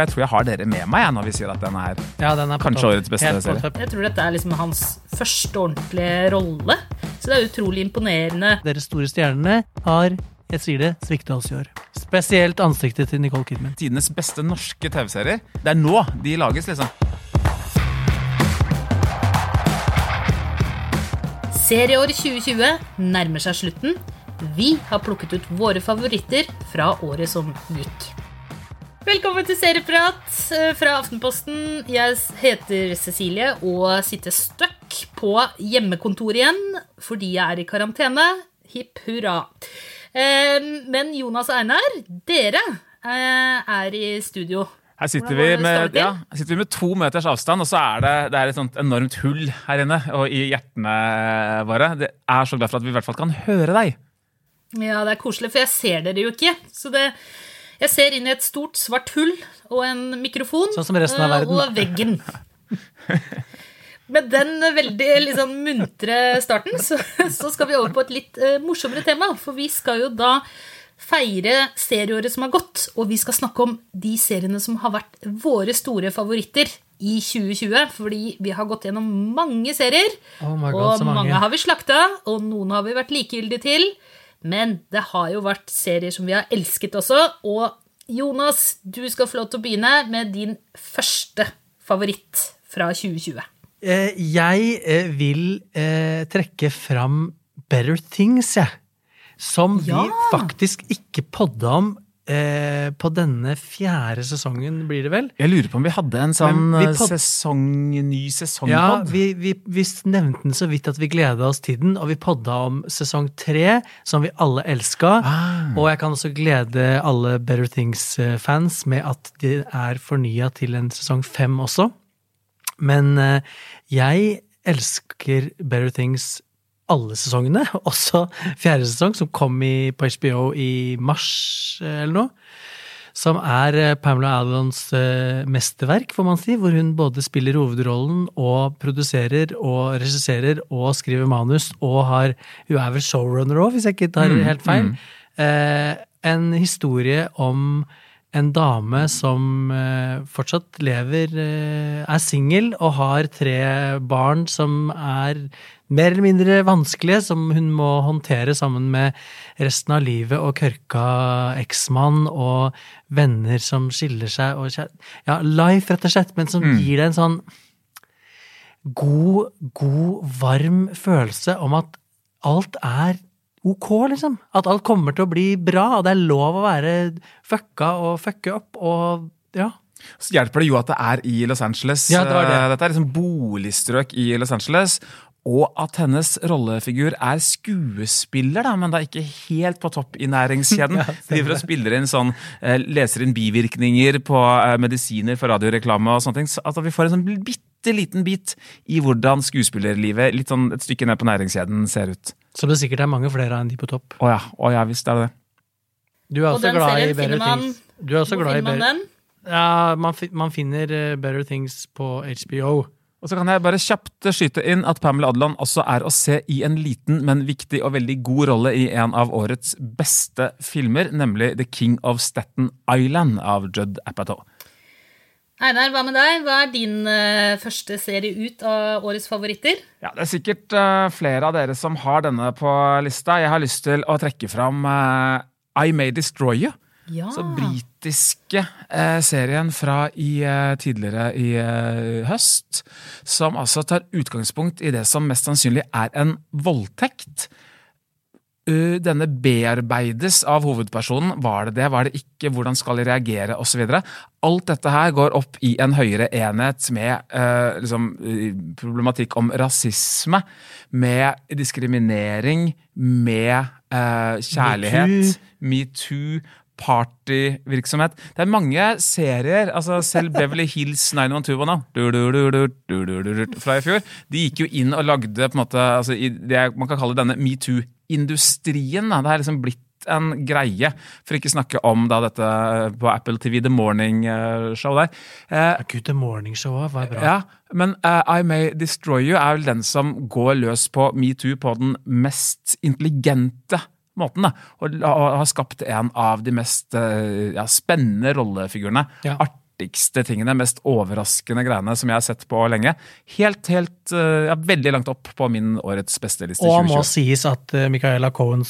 Jeg tror jeg har dere med meg jeg, når vi sier at den er Ja, den er Kanskje årets beste serie. Jeg tror dette er liksom hans første ordentlige rolle. Så det er utrolig imponerende. Deres store stjernene har, jeg sier det, svikta oss i år. Spesielt ansiktet til Nicole Kidman. tidenes beste norske TV-serier. Det er nå de lages, liksom. Serieåret 2020 nærmer seg slutten. Vi har plukket ut våre favoritter fra året som gikk. Velkommen til Serieprat eh, fra Aftenposten. Jeg heter Cecilie og sitter stuck på hjemmekontoret igjen fordi jeg er i karantene. Hipp hurra. Eh, Men Jonas og Einar, dere eh, er i studio. Her sitter vi, med, ja, her sitter vi med to meters avstand, og så er det, det er et sånt enormt hull her inne og i hjertene våre. Det er så glad for at vi i hvert fall kan høre deg. Ja, det er koselig, for jeg ser dere jo ikke. Så det, jeg ser inn i et stort, svart hull og en mikrofon. Sånn som resten av eh, verden. Og veggen. Med den veldig liksom, muntre starten så, så skal vi over på et litt uh, morsommere tema. For vi skal jo da feire serieåret som har gått, og vi skal snakke om de seriene som har vært våre store favoritter i 2020. Fordi vi har gått gjennom mange serier, Oh God, og mange. mange har vi slakta, og noen har vi vært likegyldige til. Men det har jo vært serier som vi har elsket også. Og Jonas, du skal få lov til å begynne med din første favoritt fra 2020. Eh, Jeg eh, vil eh, trekke fram Better Things, jeg. Som Ja. vi faktisk ikke podda om eh, på denne fjerde sesongen, blir det vel? Jeg lurer på om vi hadde en sånn eh, sesong, ny Ja, vi, vi, vi nevnte den så vidt at vi gleda oss til den, og vi podda om sesong tre, som vi alle elska. Ah. Og jeg kan også glede alle Better Things-fans med at det er fornya til en sesong fem også. Men eh, jeg elsker Better Things alle sesongene, også fjerde sesong, som kom i, på HBO i mars eh, eller noe. Som er eh, Pamela Adlons eh, mesterverk, får man si. Hvor hun både spiller hovedrollen og produserer og regisserer og skriver manus. Og har Hun er vel showrunner òg, hvis jeg ikke tar helt feil. Eh, en historie om en dame som eh, fortsatt lever, eh, er singel og har tre barn som er mer eller mindre vanskelige, som hun må håndtere sammen med resten av livet og kørka eksmann og venner som skiller seg og Ja, life, rett og slett, men som gir deg en sånn god, god, varm følelse om at alt er ok, liksom. At alt kommer til å bli bra, og det er lov å være fucka og fucke opp og ja. Så hjelper det jo at det er i Los Angeles. Ja, det var det. Eh, Dette er liksom boligstrøk i Los Angeles. Og at hennes rollefigur er skuespiller, da, men da ikke helt på topp i næringskjeden. Driver og spiller inn sånn, eh, Leser inn bivirkninger på eh, medisiner for radioreklame og sånne ting. Så at vi får en sånn bitte liten bit i hvordan skuespillerlivet litt sånn et stykke ned på næringskjeden ser ut. Som det sikkert er mange flere av enn de på topp. Å ja, å ja visst er det det. Du er Og også glad i Better man- Things. Du er også Hvor glad i Better den? Ja, man, man finner eh, Better Things på HBO. Og så kan jeg bare kjapt skyte inn at Pamela Adland også er å se i en liten, men viktig og veldig god rolle i en av årets beste filmer, nemlig The King of Staten Island av Judd Apatow. Einar, hva med deg? Hva er din uh, første serie ut av årets favoritter? Ja, Det er sikkert uh, flere av dere som har denne på lista. Jeg har lyst til å trekke fram uh, I May Destroy You. Ja. Så britiske serien fra i, tidligere i høst, som altså tar utgangspunkt i det som mest sannsynlig er en voldtekt. Eh, denne bearbeides av hovedpersonen. Var det det, var det ikke, hvordan skal de reagere, osv. Alt dette her går opp i en høyere enhet med uh, liksom, eh, problematikk om rasisme, med diskriminering, med uh, kjærlighet, metoo, Me partyvirksomhet. Det er mange serier. altså Selv Beverly Hills 91210 fra i fjor, de gikk jo inn og lagde på en måte, altså, det man kan kalle denne metoo metoo-industrien. da. Det er liksom blitt en greie, for ikke snakke om da dette på Apple TV The Morning eh, Show der. Eh, Ja, Gud, The Morning Show var bra. ja, men uh, I May Destroy You er vel den som går løs på metoo på den mest intelligente måten. Da, og, og har skapt en av de mest uh, ja, spennende rollefigurene. Ja. Artig artigste tingene, mest overraskende greiene som jeg har sett på lenge. Helt, helt uh, ja, Veldig langt opp på min årets besteliste. Og Og må sies at Michaela Micaela Cohen,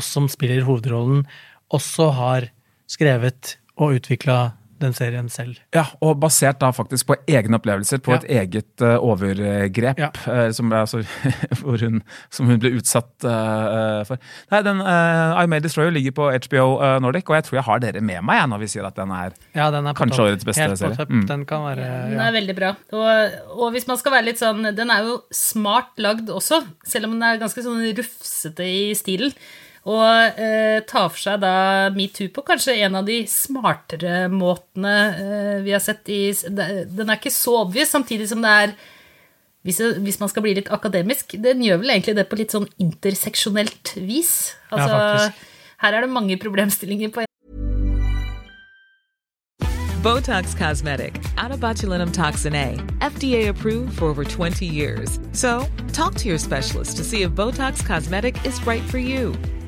som spiller hovedrollen, også har skrevet og utvikla den serien selv. Ja, og basert da faktisk på egne opplevelser, på Ja. et eget uh, overgrep Ja. uh, som, altså, hvor hun, som hun ble utsatt uh, for. Nei, den I May Destroyer ligger på HBO Nordic, og jeg tror jeg har dere med meg jeg, når vi sier at den er Ja, den er Kanskje årets beste Helt serie. Mm. Den kan være Den er veldig bra. Og, og hvis man skal være litt sånn Den er jo smart lagd også, selv om den er ganske sånn rufsete i stilen. Og eh, ta for seg da metoo på kanskje en av de smartere måtene eh, vi har sett i Den er ikke så obvious, samtidig som det er hvis, hvis man skal bli litt akademisk, den gjør vel egentlig det på litt sånn interseksjonelt vis. Altså, faktisk. her er det mange problemstillinger på Botox Cosmetic, out of botulinum toxin A, FDA approved for over 20 years. So, talk to your specialist to see if Botox Cosmetic is right for you.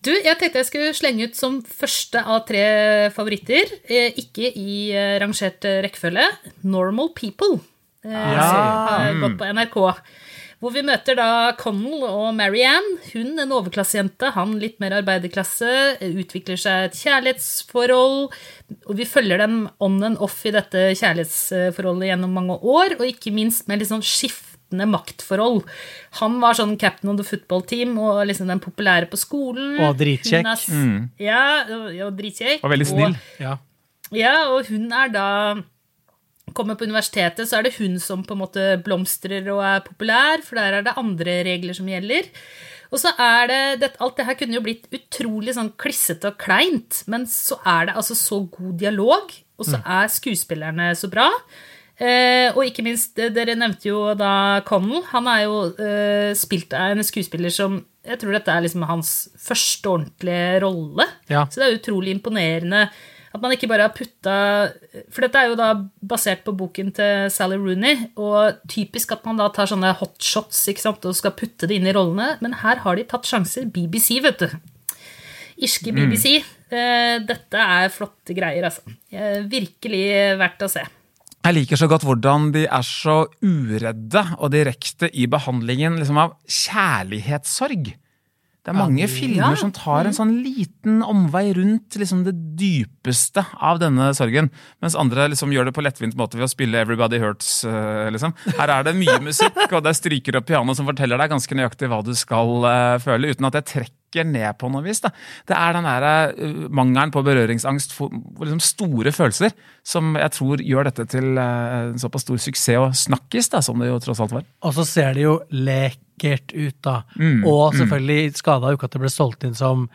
Du, jeg tenkte jeg skulle slenge ut som første av tre favoritter, eh, ikke i eh, rangert eh, rekkefølge, Normal People. Ja. Har gått på NRK. Hvor vi møter da Connell og Marianne. Hun en overklassejente, han litt mer arbeiderklasse. Utvikler seg et kjærlighetsforhold. Og vi følger dem on and off i dette kjærlighetsforholdet gjennom mange år. Og ikke minst med litt sånn skiftende maktforhold. Han var sånn captain of the football team og liksom den populære på skolen. Og dritkjekk. Er s- Ja, og- og dritkjekk. Og veldig snill. Ja. Ja, og hun er da Kommer på universitetet, så er det hun som på en måte blomstrer og er populær, for der er det andre regler som gjelder. Og så er det, det Alt det her kunne jo blitt utrolig sånn klissete og kleint, men så er det altså så god dialog, og så er skuespillerne så bra. Eh, og ikke minst, eh, dere nevnte jo da Connell. Han er jo eh, spilt av en skuespiller som Jeg tror dette er liksom hans første ordentlige rolle. Ja. Så det er utrolig imponerende at man ikke bare har putta For dette er jo da basert på boken til Sally Rooney, og typisk at man da tar sånne hotshots ikke sant, og skal putte det inn i rollene, men her har de tatt sjanser. BBC, vet du. Irske BBC. Eh, dette er flotte greier, altså. Eh, virkelig verdt å se. Jeg liker så godt hvordan de er så uredde og direkte i behandlingen liksom, av kjærlighetssorg. Det er mange filmer Ja. som tar en sånn liten omvei rundt liksom, det dypeste av denne sorgen, mens andre liksom, gjør det på lettvint måte ved å spille 'Everybody Hurts'. eh, liksom. Her er det mye musikk, og det er stryker og piano som forteller deg ganske nøyaktig hva du skal eh, føle, uten at det trekker ned på noe vis. Da. Det er den der, eh, mangelen på berøringsangst for, liksom store følelser som jeg tror gjør dette til eh, en såpass stor suksess og snakkis, da, som det jo tross alt var. Og så ser det jo lekert ut, da. Mm, og selvfølgelig skada jo ikke at det ble solgt inn som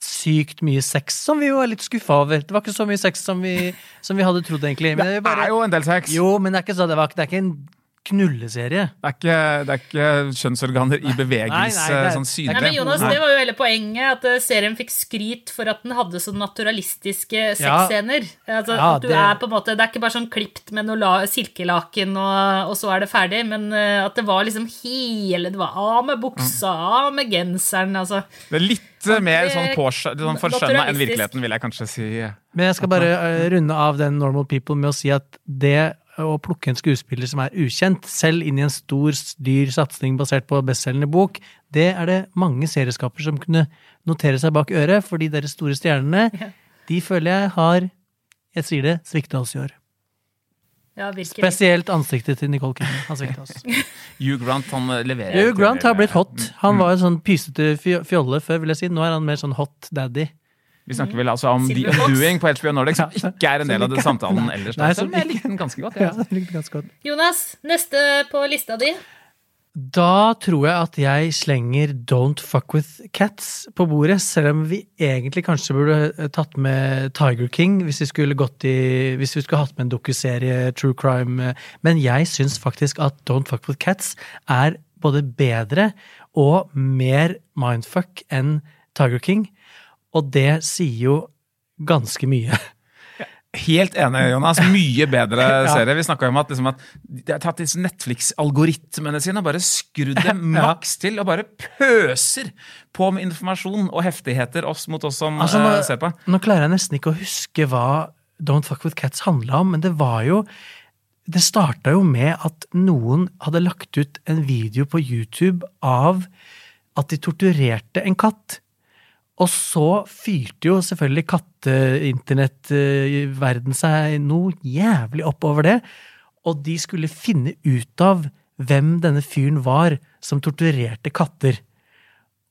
sykt mye sex, som vi jo er litt skuffa over. Det var ikke så mye sex som vi, som vi hadde trodd, egentlig. Men Det bare- er jo en del sex. Jo, men det er ikke, så, det var, det er ikke en knulleserie. Det er ikke, det er ikke kjønnsorganer i bevegelse Nei, nei, det sånn Nei, synlig. men Jonas, Det var jo hele poenget, at eh, serien fikk skryt for at den hadde så naturalistiske Ja. sexscener. Altså, Ja, det- er på en måte, Det er ikke bare sånn klipt med noe la, silkelaken, og, og så er det ferdig, men eh, at det var liksom hele Det var av med buksa, av med genseren, altså. Det er litt eh, mer sånn, sånn forskjønna enn virkeligheten, vil jeg kanskje si. Men jeg skal bare runde av den Normal People med å si at det å plukke en skuespiller som er ukjent, selv inn i en stor, dyr satsing basert på bestselgende bok, det er det mange serieskaper som kunne notere seg bak øret, fordi deres store stjernene, Ja. de føler jeg har, jeg sier det, svikta oss i år. Ja. Spesielt ansiktet til Nicole Kidman har svikta oss. Hugh Grant han eh, leverer. Hugh Grant har blitt hot. Han var en sånn pysete fjolle før, vil jeg si. Nå er han mer sånn hot daddy. Vi snakker vel altså om The Silver The Undoing på HBO Nordic, som ikke er en del av det samtalen ellers. Nei, som jeg likte den ganske godt. Ja, Ja. likte ganske godt. Jonas, neste på lista di. Da tror jeg at jeg slenger Don't Fuck With Cats på bordet, selv om vi egentlig kanskje burde tatt med Tiger King hvis vi skulle gått i Hvis vi skulle hatt med en dokuserie, true crime. Men jeg syns faktisk at Don't Fuck With Cats er både bedre og mer mindfuck enn Tiger King. Og det sier jo ganske mye. Helt enig, Jonas. Mye bedre serie. Vi snakka om at, liksom, at de har tatt disse Netflix-algoritmene sine og bare skrudd dem maks til, og bare pøser på med informasjon og heftigheter oss mot oss som Altså, nå, eh, ser på. nå klarer jeg nesten ikke å huske hva Don't Fuck With Cats handla om, men det var jo Det starta jo med at noen hadde lagt ut en video på YouTube av at de torturerte en katt. Og så fyrte jo selvfølgelig katte-internett-verden seg noe jævlig opp over det. Og de skulle finne ut av hvem denne fyren var som torturerte katter.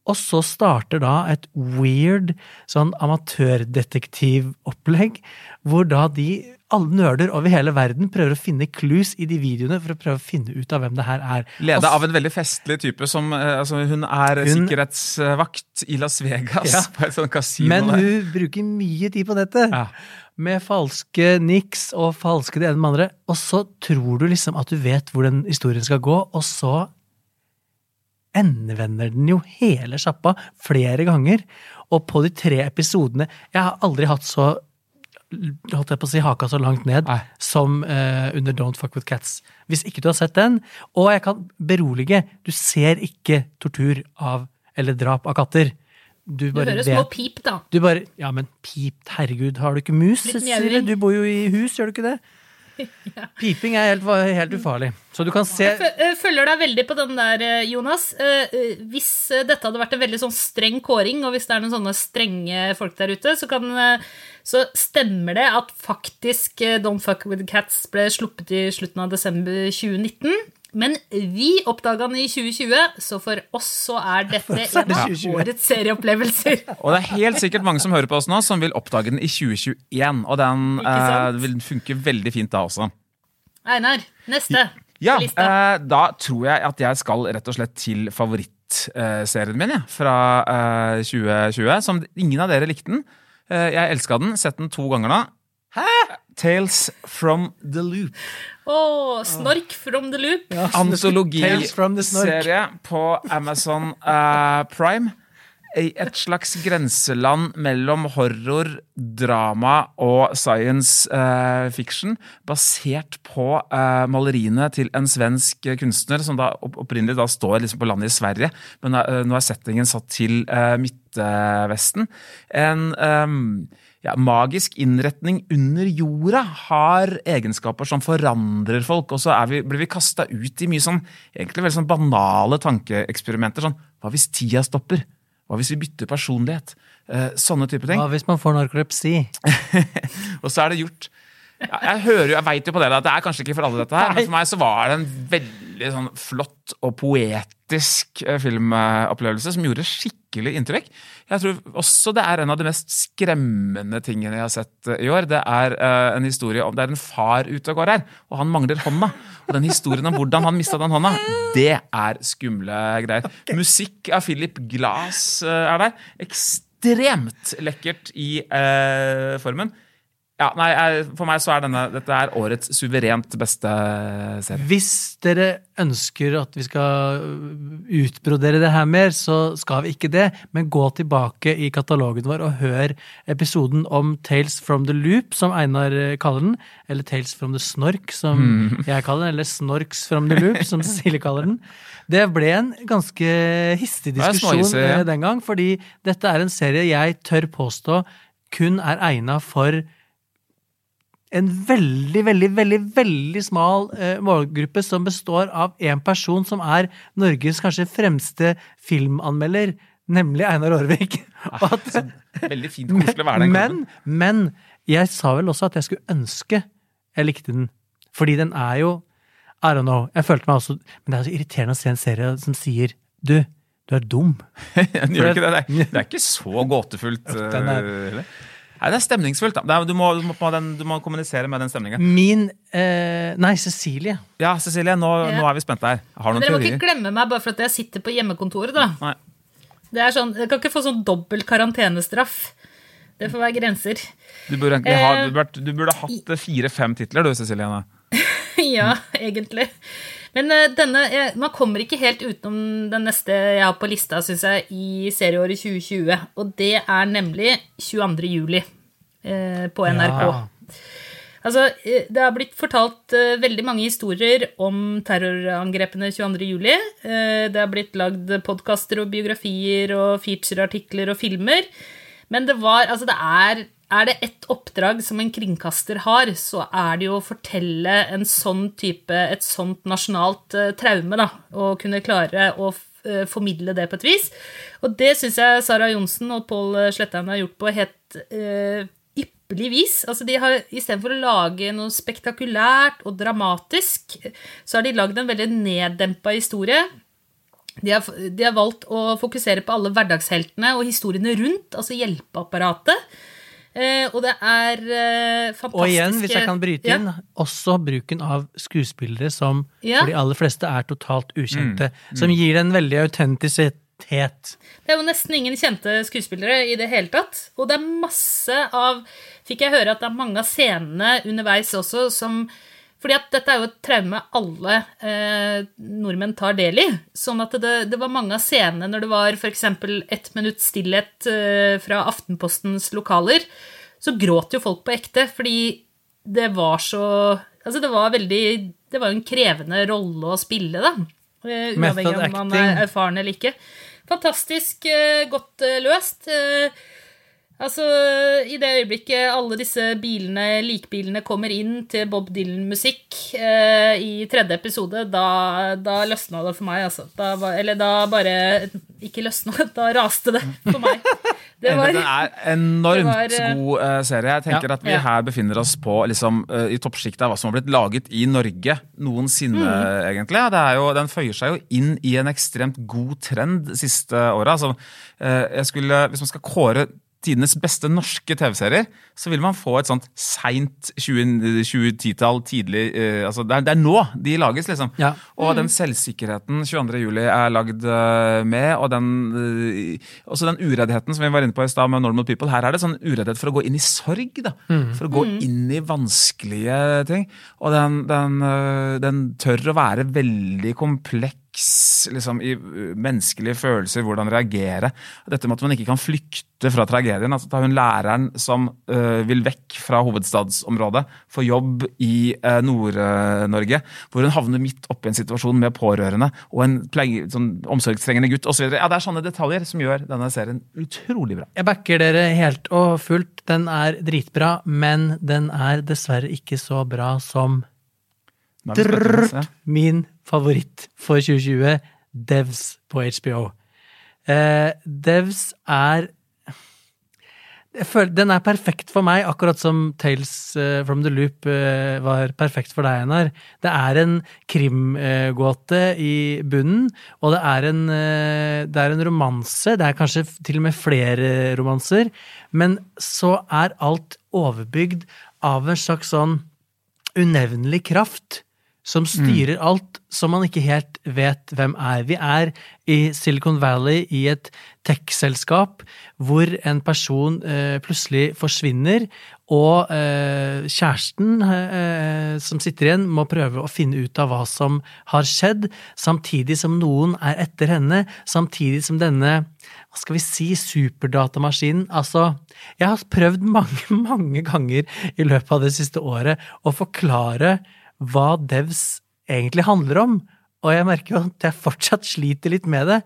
Og så starter da et weird sånn amatørdetektivopplegg, hvor da de, alle nerder over hele verden, prøver å finne clues i de videoene for å prøve å finne ut av hvem det her er. Leda av en veldig festlig type som eh, altså, Hun er Hun- sikkerhetsvakt i Las Vegas, Ja. på et sånt kasino. Men der. hun bruker mye tid på dette. Ja. Med falske niks og falske det ene med det andre. Og så tror du liksom at du vet hvor den historien skal gå, og så endevender den jo hele sjappa flere ganger. Og på de tre episodene Jeg har aldri hatt så holdt jeg på å si haka så langt ned Nei. som uh, under Don't Fuck With Cats. Hvis ikke du har sett den, og jeg kan berolige, du ser ikke tortur av eller drap av katter. Du Du hører små pip, da. du bare Ja, men pip, herregud, har du ikke mus? Du bor jo i hus, gjør du ikke det? Piping er helt, helt ufarlig. Så du kan se F- eh, Følger deg veldig på den der, eh, Jonas. Eh, Hvis dette hadde vært en veldig sånn streng kåring, og hvis det er noen sånne strenge folk der ute, så, kan, så stemmer det at faktisk Don't Fuck With Cats ble sluppet i slutten av desember 2019. Men vi oppdaga den i 2020, så for oss så er dette en av årets serieopplevelser. Og det er helt sikkert mange som hører på oss nå, som vil oppdage den i 2021. Og den eh, vil funke veldig fint da også. Einar, neste Ja, eh, da tror jeg at jeg skal rett og slett til favorittserien min, ja, fra eh, 2020. Som ingen av dere likte den. Eh, jeg elska den, sett den to ganger nå. Hæ? Tales from the Loop. Oh, Snork from the loop. Ja. Antologiserie på Amazon uh, Prime. I et slags grenseland mellom horror, drama og science uh, fiction. Basert på uh, maleriene til en svensk kunstner som da opprinnelig da står liksom på landet i Sverige, men nå er settingen satt til Midtvesten. En eh, ja, magisk innretning under jorda har egenskaper som forandrer folk. Og så er vi, blir vi kasta ut i mye sånn egentlig veldig sånn banale tankeeksperimenter. Sånn, hva hvis tida stopper? Hva hvis vi bytter personlighet? Eh, sånne type ting. Hva hvis man får narkolepsi? Og så er det gjort. Ja, jeg hører jeg veit jo på dere at det er kanskje ikke for alle dette her, men for meg så var det en veldig sånn flott og poetisk eh, filmopplevelse som gjorde skikkelig inntrykk. Jeg tror også det er en av de mest skremmende tingene jeg har sett eh, i år. Det er eh, en historie om Det er en far ute og går her, og han mangler hånda. Og den historien om hvordan han mista den hånda, det er skumle greier. Musikk av Philip Glass er der. Ekstremt lekkert i eh, formen. Ja, nei, For meg så er denne, dette er årets suverent beste serie. Hvis dere ønsker at vi skal utbrodere det her mer, så skal vi ikke det. Men gå tilbake i katalogen vår og hør episoden om Tales from the Loop, som Einar kaller den. Eller Tales from the Snork, som Mm. jeg kaller den. Eller Snorks from the Loop, som Cecilie kaller den. Det ble en ganske hissig er diskusjon ja. eh, den gang, fordi dette er en serie jeg tør påstå kun er egna for en veldig, veldig, veldig veldig smal eh, målgruppe som består av en person som er Norges kanskje fremste filmanmelder, nemlig Einar Aarvik. Veldig fint koselig å være den men, men jeg sa vel også at jeg skulle ønske jeg likte den. Fordi den er jo I don't know. Jeg følte meg også Men det er så irriterende å se en serie som sier Du, du er dum. Det. Er, det er ikke så gåtefullt. Den er- eh. Nei, det er stemningsfullt. da. Du, må, du, må, den, du må kommunisere med den stemningen. Min eh, Nei, Cecilie. Ja, Cecilie, nå, Ja. nå er vi spente her. Har du noen Dere må ikke glemme meg bare for at jeg sitter på hjemmekontoret, da. Nei. Det er sånn, Jeg kan ikke få sånn dobbel karantenestraff. Det får være grenser. Du burde, egentlig ha, Eh, du burde, du burde hatt fire-fem titler, du, Cecilie. ja, egentlig. Men eh, denne Man kommer ikke helt utenom den neste jeg har på lista, syns jeg, i serieåret 2020. Og det er nemlig 22. juli eh, på NRK. Ja. Altså, eh, det har blitt fortalt eh, veldig mange historier om terrorangrepene 22. juli. Eh, det har blitt lagd podkaster og biografier og featureartikler og filmer. Men det var Altså, det er er det ett oppdrag som en kringkaster har, så er det jo å fortelle en sånn type, et sånt nasjonalt uh, traume, da. Og kunne klare å eh, formidle det på et vis. Og det syns jeg Sara Johnsen og Pål Slettheim har gjort på helt uh, ypperlig vis. Altså de har Istedenfor å lage noe spektakulært og dramatisk, så har de lagd en veldig neddempa historie. De har, de har valgt å fokusere på alle hverdagsheltene og historiene rundt, altså hjelpeapparatet. Eh, og det er eh, fantastiske Og igjen, hvis jeg kan bryte Ja. inn, også bruken av skuespillere som Ja. for de aller fleste er totalt ukjente. Som gir en veldig autentisitet. Det er jo nesten ingen kjente skuespillere i det hele tatt. Og det er masse av Fikk jeg høre at det er mange av scenene underveis også som fordi at dette er jo et traume alle eh, nordmenn tar del i. Sånn at det, det var mange av scenene når det var f.eks. ett minutts stillhet eh, fra Aftenpostens lokaler, så gråt jo folk på ekte, fordi det var så Altså, det var veldig Det var jo en krevende rolle å spille, da. Eh, Uavhengig om man er erfaren eller ikke. Fantastisk eh, godt eh, løst. Eh, Altså, I det øyeblikket alle disse bilene, likbilene kommer inn til Bob Dylan-musikk eh, i tredje episode, da, da løsna det for meg, altså. Da eller da bare Ikke løsna, da raste det for meg. Det var det er enormt det var, eh, god eh, serie. Jeg tenker Ja. at vi Ja. her befinner oss på liksom, eh, i toppsjiktet av hva som har blitt laget i Norge noensinne, Mm. egentlig. Det er jo, den føyer seg jo inn i en ekstremt god trend de siste åra. Altså, eh, hvis man skal kåre tidenes beste norske TV-serier, så vil man få et sånt seint 2010-tall, tidlig eh, altså det, er, det er nå de lages, liksom. Ja. Og den selvsikkerheten 22. juli er lagd eh, med, og den, uh, også den ureddheten som vi var inne på i stad med Normal People. Her er det sånn ureddhet for å gå inn i sorg, da. For å gå inn i vanskelige ting. Og den, den, uh, den tør å være veldig kompleks liksom, i uh, menneskelige følelser, hvordan reagere. Dette med at man ikke kan flykte fra tragedien. altså Ta hun læreren som uh, vil vekk fra hovedstadsområdet, få jobb i uh, Nord-Norge, hvor hun havner midt oppi en situasjon med pårørende og en pleie, sånn, omsorgstrengende gutt osv. Ja, det er sånne detaljer som gjør denne serien utrolig bra. Jeg backer dere helt og fullt. Den er dritbra, men den er dessverre ikke så bra som Ja. min favoritt for 2020, Devs på HBO. Eh, Devs er føler, Den er perfekt for meg, akkurat som Tales eh, from the Loop eh, var perfekt for deg, Einar. Det er en krimgåte i bunnen, og det er en, eh, det er en romanse. Det er kanskje til og med flere romanser, men så er alt overbygd av en slags sånn unevnelig kraft som styrer alt som man ikke helt vet hvem er. Vi er i Silicon Valley i et tech-selskap hvor en person eh, plutselig forsvinner, og eh, kjæresten eh, som sitter igjen, må prøve å finne ut av hva som har skjedd, samtidig som noen er etter henne, samtidig som denne hva skal vi si, superdatamaskinen. Altså, jeg har prøvd mange, mange ganger i løpet av det siste året å forklare hva devs egentlig handler om, og jeg merker jo at jeg fortsatt sliter litt med det.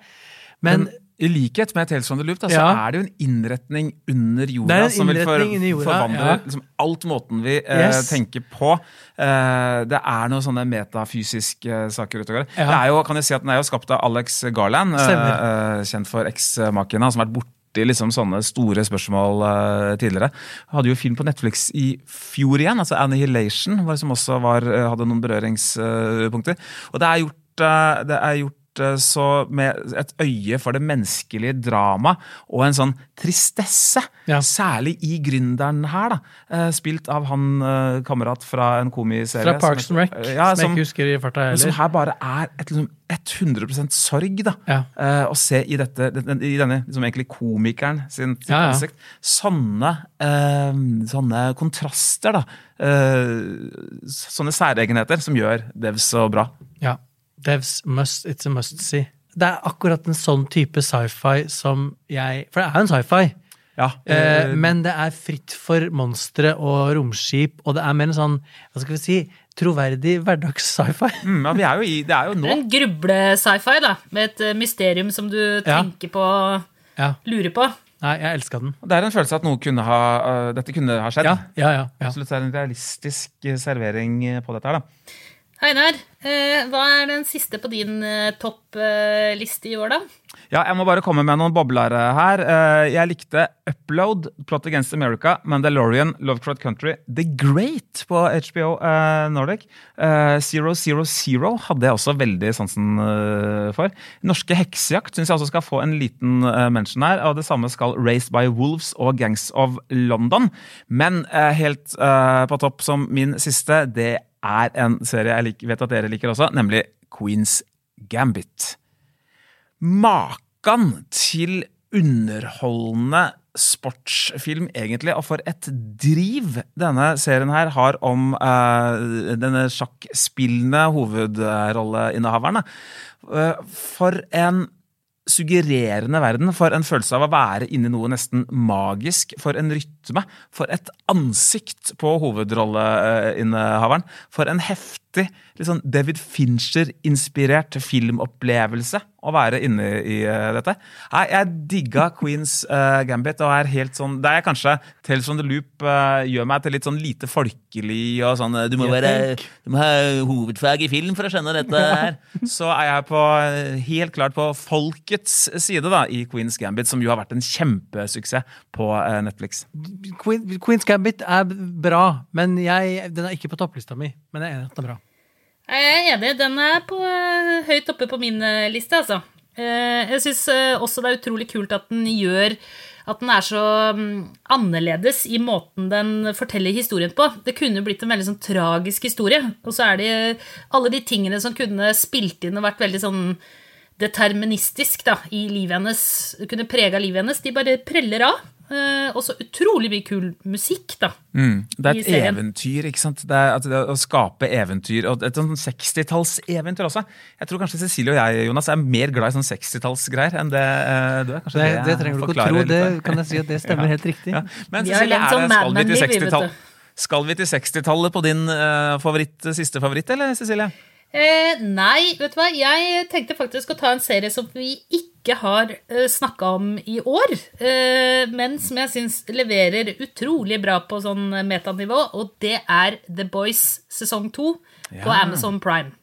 Men, Men i likhet med from the Loop, da, så Ja. er det jo en innretning under jorda som vil for, jorda, forvandle ja. liksom, alt måten vi eh, Yes. tenker på. Eh, det er noen sånne metafysiske saker ute og går. Ja. Det er jo, kan jeg si at Den er jo skapt av Alex Garland, eh, eh, kjent for X-makina, som har vært borti liksom sånne store spørsmål uh, tidligere. Hadde jo film på Netflix i fjor igjen, altså Annihilation, som også var, eh, hadde noen berøringspunkter. Og det er gjort, eh, det er gjort så med et øye for det menneskelige drama og en sånn tristesse. Ja. Særlig i Gründeren her, da. Eh, Spilt av han eh, kamerat fra en komiserie. Fra Parks and Rec, Ja, som jeg ikke husker i farta men som her bare er et, liksom, 100% sorg, da. Ja. Eh, å se i, dette, i denne liksom egentlig komikeren sin, Ja, ja. ansikt. Sånne, eh, sånne kontraster, da. Eh, sånne særegenheter som gjør Dev så bra. Ja. Devs must, it's a must see. Det er akkurat en sånn type sci-fi som jeg For det er jo en sci-fi. Ja, Eh, men det er fritt for monstre og romskip, og det er mer en sånn, hva skal vi si, troverdig hverdags-sci-fi. mm, ja, vi er jo i, det er jo nå. En gruble-sci-fi, da. Med et eh, mysterium som du tenker på, Ja. lurer på. Nei, jeg elska den. Det er en følelse at noe kunne ha, uh, dette kunne ha skjedd. Ja, ja, ja. ja. Absolutt, det er en realistisk eh, servering eh, på dette her, da. Einar, eh, hva er den siste på din eh, toppliste i år, da? Ja, jeg må bare komme med noen boblere her. Eh, Jeg likte Upload, Plot Against America, Mandalorian, Lovecraft Country, The Great på HBO eh, Nordic. Eh, Zero Zero Zero hadde jeg også veldig sansen eh, for. Norske heksejakt syns jeg også skal få en liten eh, mention her. Og det samme skal Raised by Wolves og Gangs of London. Men eh, helt eh, på topp som min siste, det er en serie jeg liker, vet at dere liker også, nemlig Queens Gambit. Makan til underholdende sportsfilm, egentlig, og for et driv denne serien her har om eh, denne sjakkspillende hovedrolleinnehaverne. Eh, for en suggererende verden, for en følelse av å være inni noe nesten magisk, for en rytme, for et ansikt på hovedrolleinnehaveren, for en heftig, litt sånn David Fincher-inspirert filmopplevelse å være inne i uh, dette. Nei, Jeg digga Queens uh, Gambit, og er helt sånn Det er kanskje Tales from the Loop uh, gjør meg til litt sånn lite folkelig og sånn Du må, være, du må ha hovedfag i film for å skjønne dette her. Så er jeg på helt klart på folkets side da, i Queens Gambit, som jo har vært en kjempesuksess på Netflix. Queen, Queen's Gambit er bra, men jeg, den er ikke på topplista mi. Men jeg er enig i at den er bra. Jeg er enig, den er på, eh, høyt oppe på min eh, liste, altså. Eh, Jeg syns også det er utrolig kult at den gjør at den er så mm, annerledes i måten den forteller historien på. Det kunne blitt en veldig sånn tragisk historie. Og så er det alle de tingene som kunne spilt inn og vært veldig sånn deterministisk da, i livet hennes, kunne prega livet hennes, de bare preller av. Eh, Og så utrolig mye kul musikk, da. Mm. Det er et eventyr, ikke sant? Det er, at det er å skape eventyr, og et sånn 60-tallseventyr også. Jeg tror kanskje Cecilie og jeg Jonas, er mer glad i sånn 60-tallsgreier enn det eh, du er. Kanskje Det, det, det trenger du ikke å tro. Det kan jeg si at det stemmer helt riktig. Ja. Men Cecilie, er sånn det, skal vi til Mad Men-liv, vi, vet 60-tall? du. Skal vi til 60-tallet på din uh, favoritt, siste favoritt, eller Cecilie? Eh, nei, vet du hva? Jeg tenkte faktisk å ta en serie som vi ikke har eh, snakka om i år, eh, men som jeg syns leverer utrolig bra på sånn metanivå, og det er The Boys sesong to på Amazon Prime.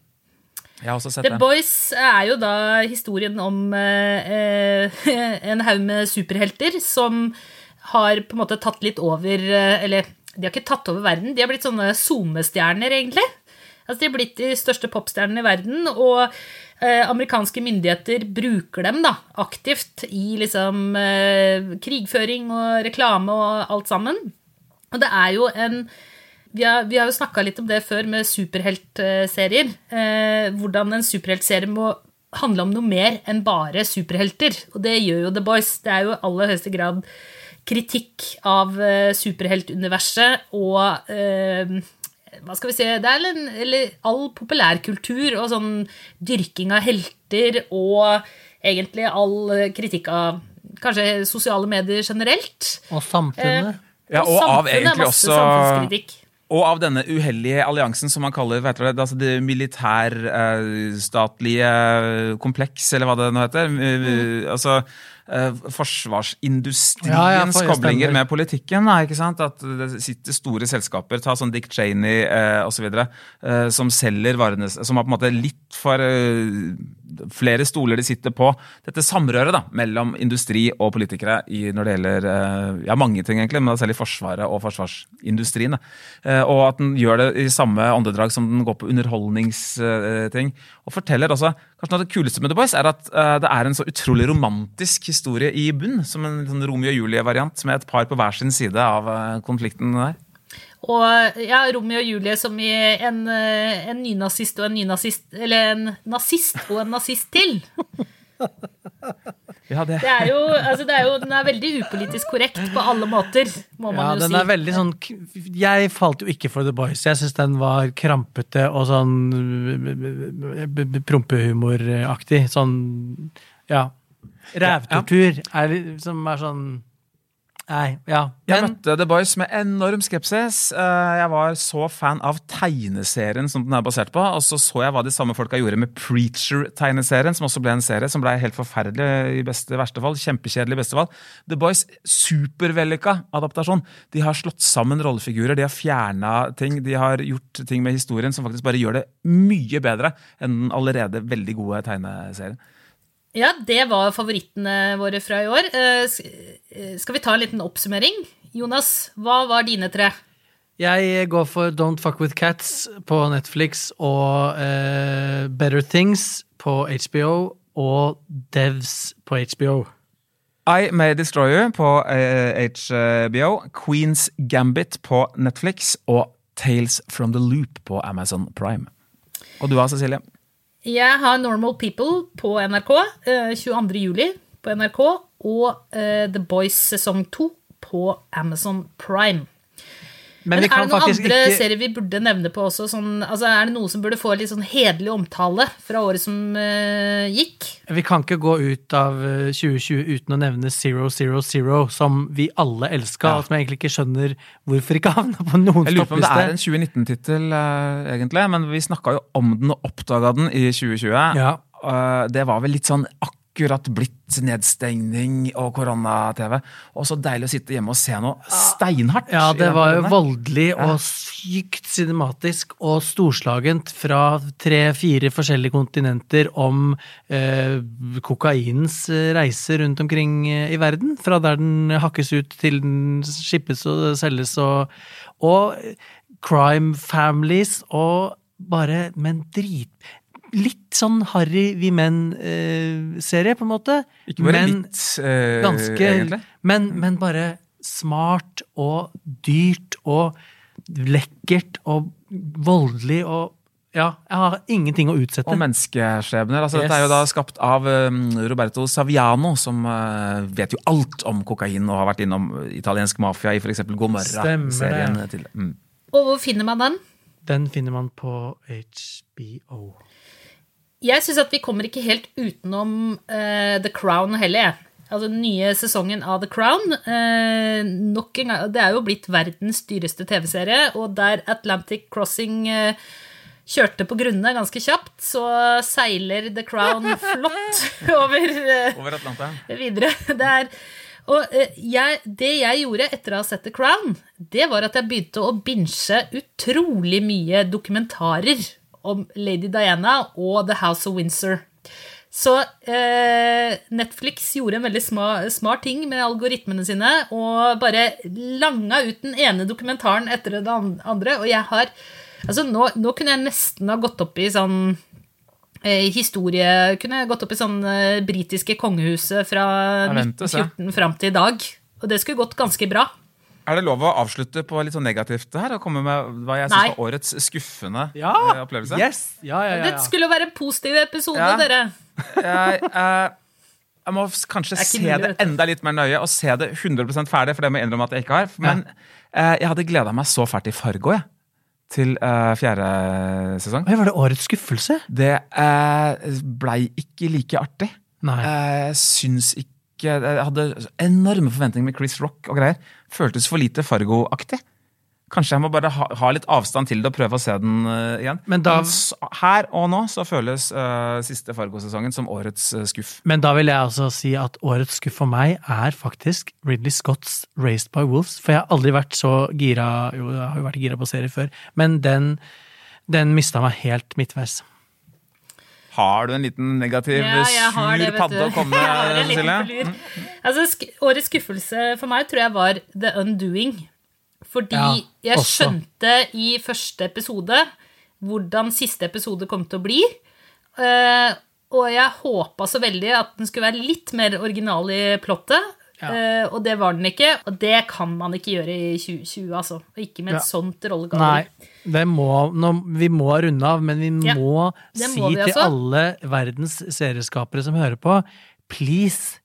Jeg har også sett The den. Boys er jo da historien om eh, eh, en haug med superhelter som har på en måte tatt litt over eh, Eller de har ikke tatt over verden, de har blitt sånne SoMe-stjerner, egentlig. Altså, De har blitt de største popstjernene i verden, og eh, amerikanske myndigheter bruker dem da, aktivt i liksom eh, krigføring og reklame og alt sammen. Og det er jo en vi har, vi har jo snakka litt om det før med superheltserier. Eh, hvordan en superheltserie må handle om noe mer enn bare superhelter. Og det gjør jo The Boys. Det er jo i aller høyeste grad kritikk av eh, superheltuniverset og eh, hva skal vi si Det er en, eller all populærkultur og sånn dyrking av helter og egentlig all kritikk av kanskje sosiale medier generelt. Og samfunnet. Ja, og av samfunnet er egentlig også. Og av denne uheldige alliansen som man kaller vet dere, det, altså det militærstatlige kompleks, eller hva det nå heter. Mm. Altså eh, forsvarsindustriens Ja, ja, for- koblinger med politikken. Da, ikke sant? At det sitter store selskaper, ta sånn Dick Cheney uh, osv., uh, som selger varene Som har på en måte litt for, eh, flere stoler de sitter på. Dette samrøret da, mellom industri og politikere i, når det gjelder eh, ja, mange ting, egentlig, men særlig Forsvaret og forsvarsindustrien. Eh, og at den gjør det i samme åndedrag som den går på underholdningsting. Og forteller også Kanskje noe av det kuleste med The Boys er at uh, det er en så utrolig romantisk historie i bunn. Som en sånn Romeo og Julie-variant med et par på hver sin side av uh, konflikten der. Og ja, Romeo og Julie som i en, eh, en nynazist og en nynazist Eller en nazist og en nazist til. Ja, det. Det er jo, altså det er jo, Den er veldig upolitisk korrekt på alle måter, må man Ja, jo den si. er veldig sånn Jeg falt jo ikke for The Boys. Jeg syns den var krampete og sånn prompehumoraktig. Sånn ja. Rævtortur er som er sånn Nei, ja. Jeg møtte The Boys med enorm skepsis. Eh, Jeg var så fan av tegneserien som den er basert på. Og så så jeg hva de samme folka gjorde med Preacher-tegneserien, som også ble en serie som ble helt forferdelig i beste verste fall. Kjempekjedelig i beste fall. The Boys, supervellykka adaptasjon. De har slått sammen rollefigurer, de har fjerna ting. De har gjort ting med historien som faktisk bare gjør det mye bedre enn den allerede veldig gode tegneserien. Ja, det var favorittene våre fra i år. Eh, eh, Skal vi ta en liten oppsummering? Jonas, hva var dine tre? jeg går for Don't Fuck With Cats på Netflix og uh, Better Things på HBO og Devs på HBO. I May Destroy You på HBO, Queens Gambit på Netflix og Tales from the Loop på Amazon Prime. Og du da, Cecilie? Jeg har Normal People på NRK eh, 22. juli på NRK og eh, The Boys sesong 2 på Amazon Prime. Men Men er det noen andre ikke serier vi burde nevne på også? Sånn, altså, er det noe som burde få litt sånn hederlig omtale fra året som uh, gikk? Vi kan ikke gå ut av eh, 2020 uten å nevne Zero Zero Zero, som vi alle elska, Ja. og som jeg egentlig ikke skjønner hvorfor ikke havna på noen Jeg lurer på om det er en 2019-tittel, uh, egentlig, men vi snakka jo om den og oppdaga den i 2020. Ja. Uh, det var vel litt sånn akkurat blitt nedstengning og korona-TV. Og så deilig å sitte hjemme og se noe steinhardt. Ja, det var jo voldelig og sykt cinematisk og storslagent fra tre-fire forskjellige kontinenter om eh, kokainens eh, reise rundt omkring eh, i verden. Fra der den hakkes ut til den skippes og selges og Og crime families og bare Men drit... Litt sånn Harry vi menn-serie, på en måte. Ikke bare men, litt, eh, ganske egentlig. men, men bare smart og dyrt og lekkert og voldelig og Ja, jeg har ingenting å utsette. Og menneskeskjebner. Altså, Dette er jo da skapt av um, Roberto Saviano, som uh, vet jo alt om kokain og har vært innom italiensk mafia i f.eks. God morgen-serien. Mm. Og hvor finner man den? Den finner man på HBO. Jeg syns at vi kommer ikke helt utenom uh, The Crown heller, jeg. Altså den nye sesongen av The Crown. eh, nok en gang, det er jo blitt verdens dyreste TV-serie, og der Atlantic Crossing eh, kjørte på grunne ganske kjapt, så seiler The Crown flott over eh, Over Atlanteren. videre. Det er, og eh, jeg, det jeg gjorde etter å ha sett The Crown, det var at jeg begynte å binche utrolig mye dokumentarer om Lady Diana og The House of Windsor. Så eh, Netflix gjorde en veldig smart, smart ting med algoritmene sine og bare langa ut den ene dokumentaren etter den andre. Og jeg har Altså, nå, nå kunne jeg nesten ha gått opp i sånn eh, historie Kunne jeg gått opp i sånn eh, britiske kongehuset fra Aventus, ja. 1914 fram til i dag. Og det skulle gått ganske bra. Er det lov å avslutte på litt sånn negativt her? Og komme med hva jeg syns var årets skuffende ja. opplevelse? Yes! Ja, ja, ja, Det skulle være en positiv episode, Ja. dere. jeg, jeg, jeg må kanskje se mulig, det enda litt mer nøye, og se det 100% ferdig, for det må jeg innrømme at jeg ikke har. Men eh, jeg hadde gleda meg så fælt i Fargo, jeg. Til uh, fjerde sesong. Oi, var det årets skuffelse? Det uh, blei ikke like artig. Nei. Uh, syns ikke Jeg hadde enorme forventninger med Chris Rock og greier. Føltes for lite Fargo-aktig. Kanskje jeg må bare ha, ha litt avstand til det og prøve å se den uh, igjen. Men da- s- her og nå så føles uh, siste Fargo-sesongen som årets uh, skuff. Men da vil jeg altså si at årets skuff for meg er faktisk Ridley Scotts Raised by Wolves. For jeg har aldri vært så gira Jo, jeg har jo vært gira på serier før, men den, den mista meg helt midtveis. Har du en liten negativ, Ja, sur det, padde å komme med, Silje? Altså, sk årets skuffelse for meg tror jeg var The Undoing. Fordi Ja, jeg skjønte i første episode hvordan siste episode kom til å bli. Eh, og jeg håpa så veldig at den skulle være litt mer original i plottet. Eh, og det var den ikke, og det kan man ikke gjøre i 2020, altså. Ikke med et Ja. sånt Nei, rollegalleri. det må, nå, vi må runde av, men vi Ja, må det si må til alle verdens serieskapere som hører på, please,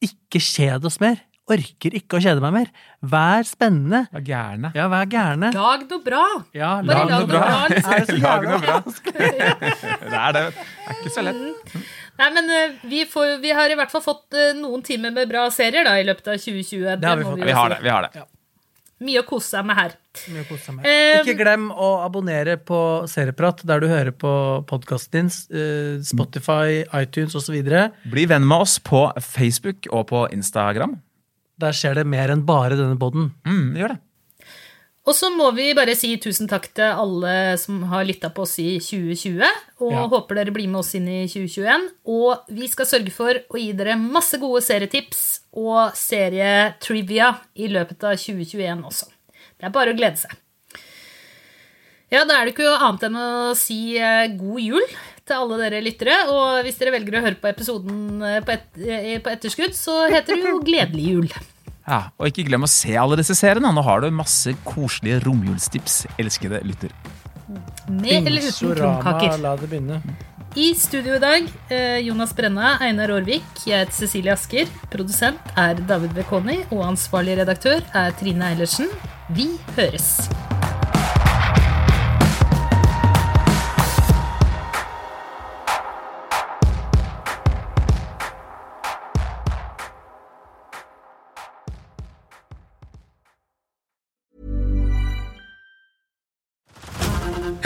ikke kjed oss mer. Orker ikke å kjede meg mer. Vær spennende. Vær gærne. Ja, vær gærne. Lag noe bra! Ja, Bare lag lag noe bra. bra, liksom. Er det så Lag noe bra. Det er det. Det er ikke så lett. Nei, men eh, vi, får, vi har i hvert fall fått eh, noen timer med bra serier da, i løpet av 2020. Det har vi fått. Vi, Vi har det. vi har det. Mye å kose seg med her. Mye å kose seg med. Eh, Ikke glem å abonnere på Serieprat der du hører på podkasten din. Spotify, iTunes osv. Bli venn med oss på Facebook og på Instagram. Der skjer det mer enn bare denne boden. Mm, gjør det. Og så må vi bare si tusen takk til alle som har lytta på oss i 2020. Og Ja. håper dere blir med oss inn i 2021. Og vi skal sørge for å gi dere masse gode serietips og serietrivia i løpet av 2021 også. Det er bare å glede seg. Ja, da er det ikke annet enn å si eh, god jul til alle dere lyttere. Og hvis dere velger å høre på episoden eh, på, et, eh, på etterskudd, så heter det jo Gledelig jul. Ja, Og ikke glem å se alle disse seriene. Nå har du masse koselige romjulstips, elskede lytter. Med eller uten krumkaker. la det begynne. I studio i dag, eh, Jonas Brenna, Einar Aarvik, jeg heter Cecilie Asker. Produsent er David Bekoni, og ansvarlig redaktør er Trine Eilertsen. Vi høres.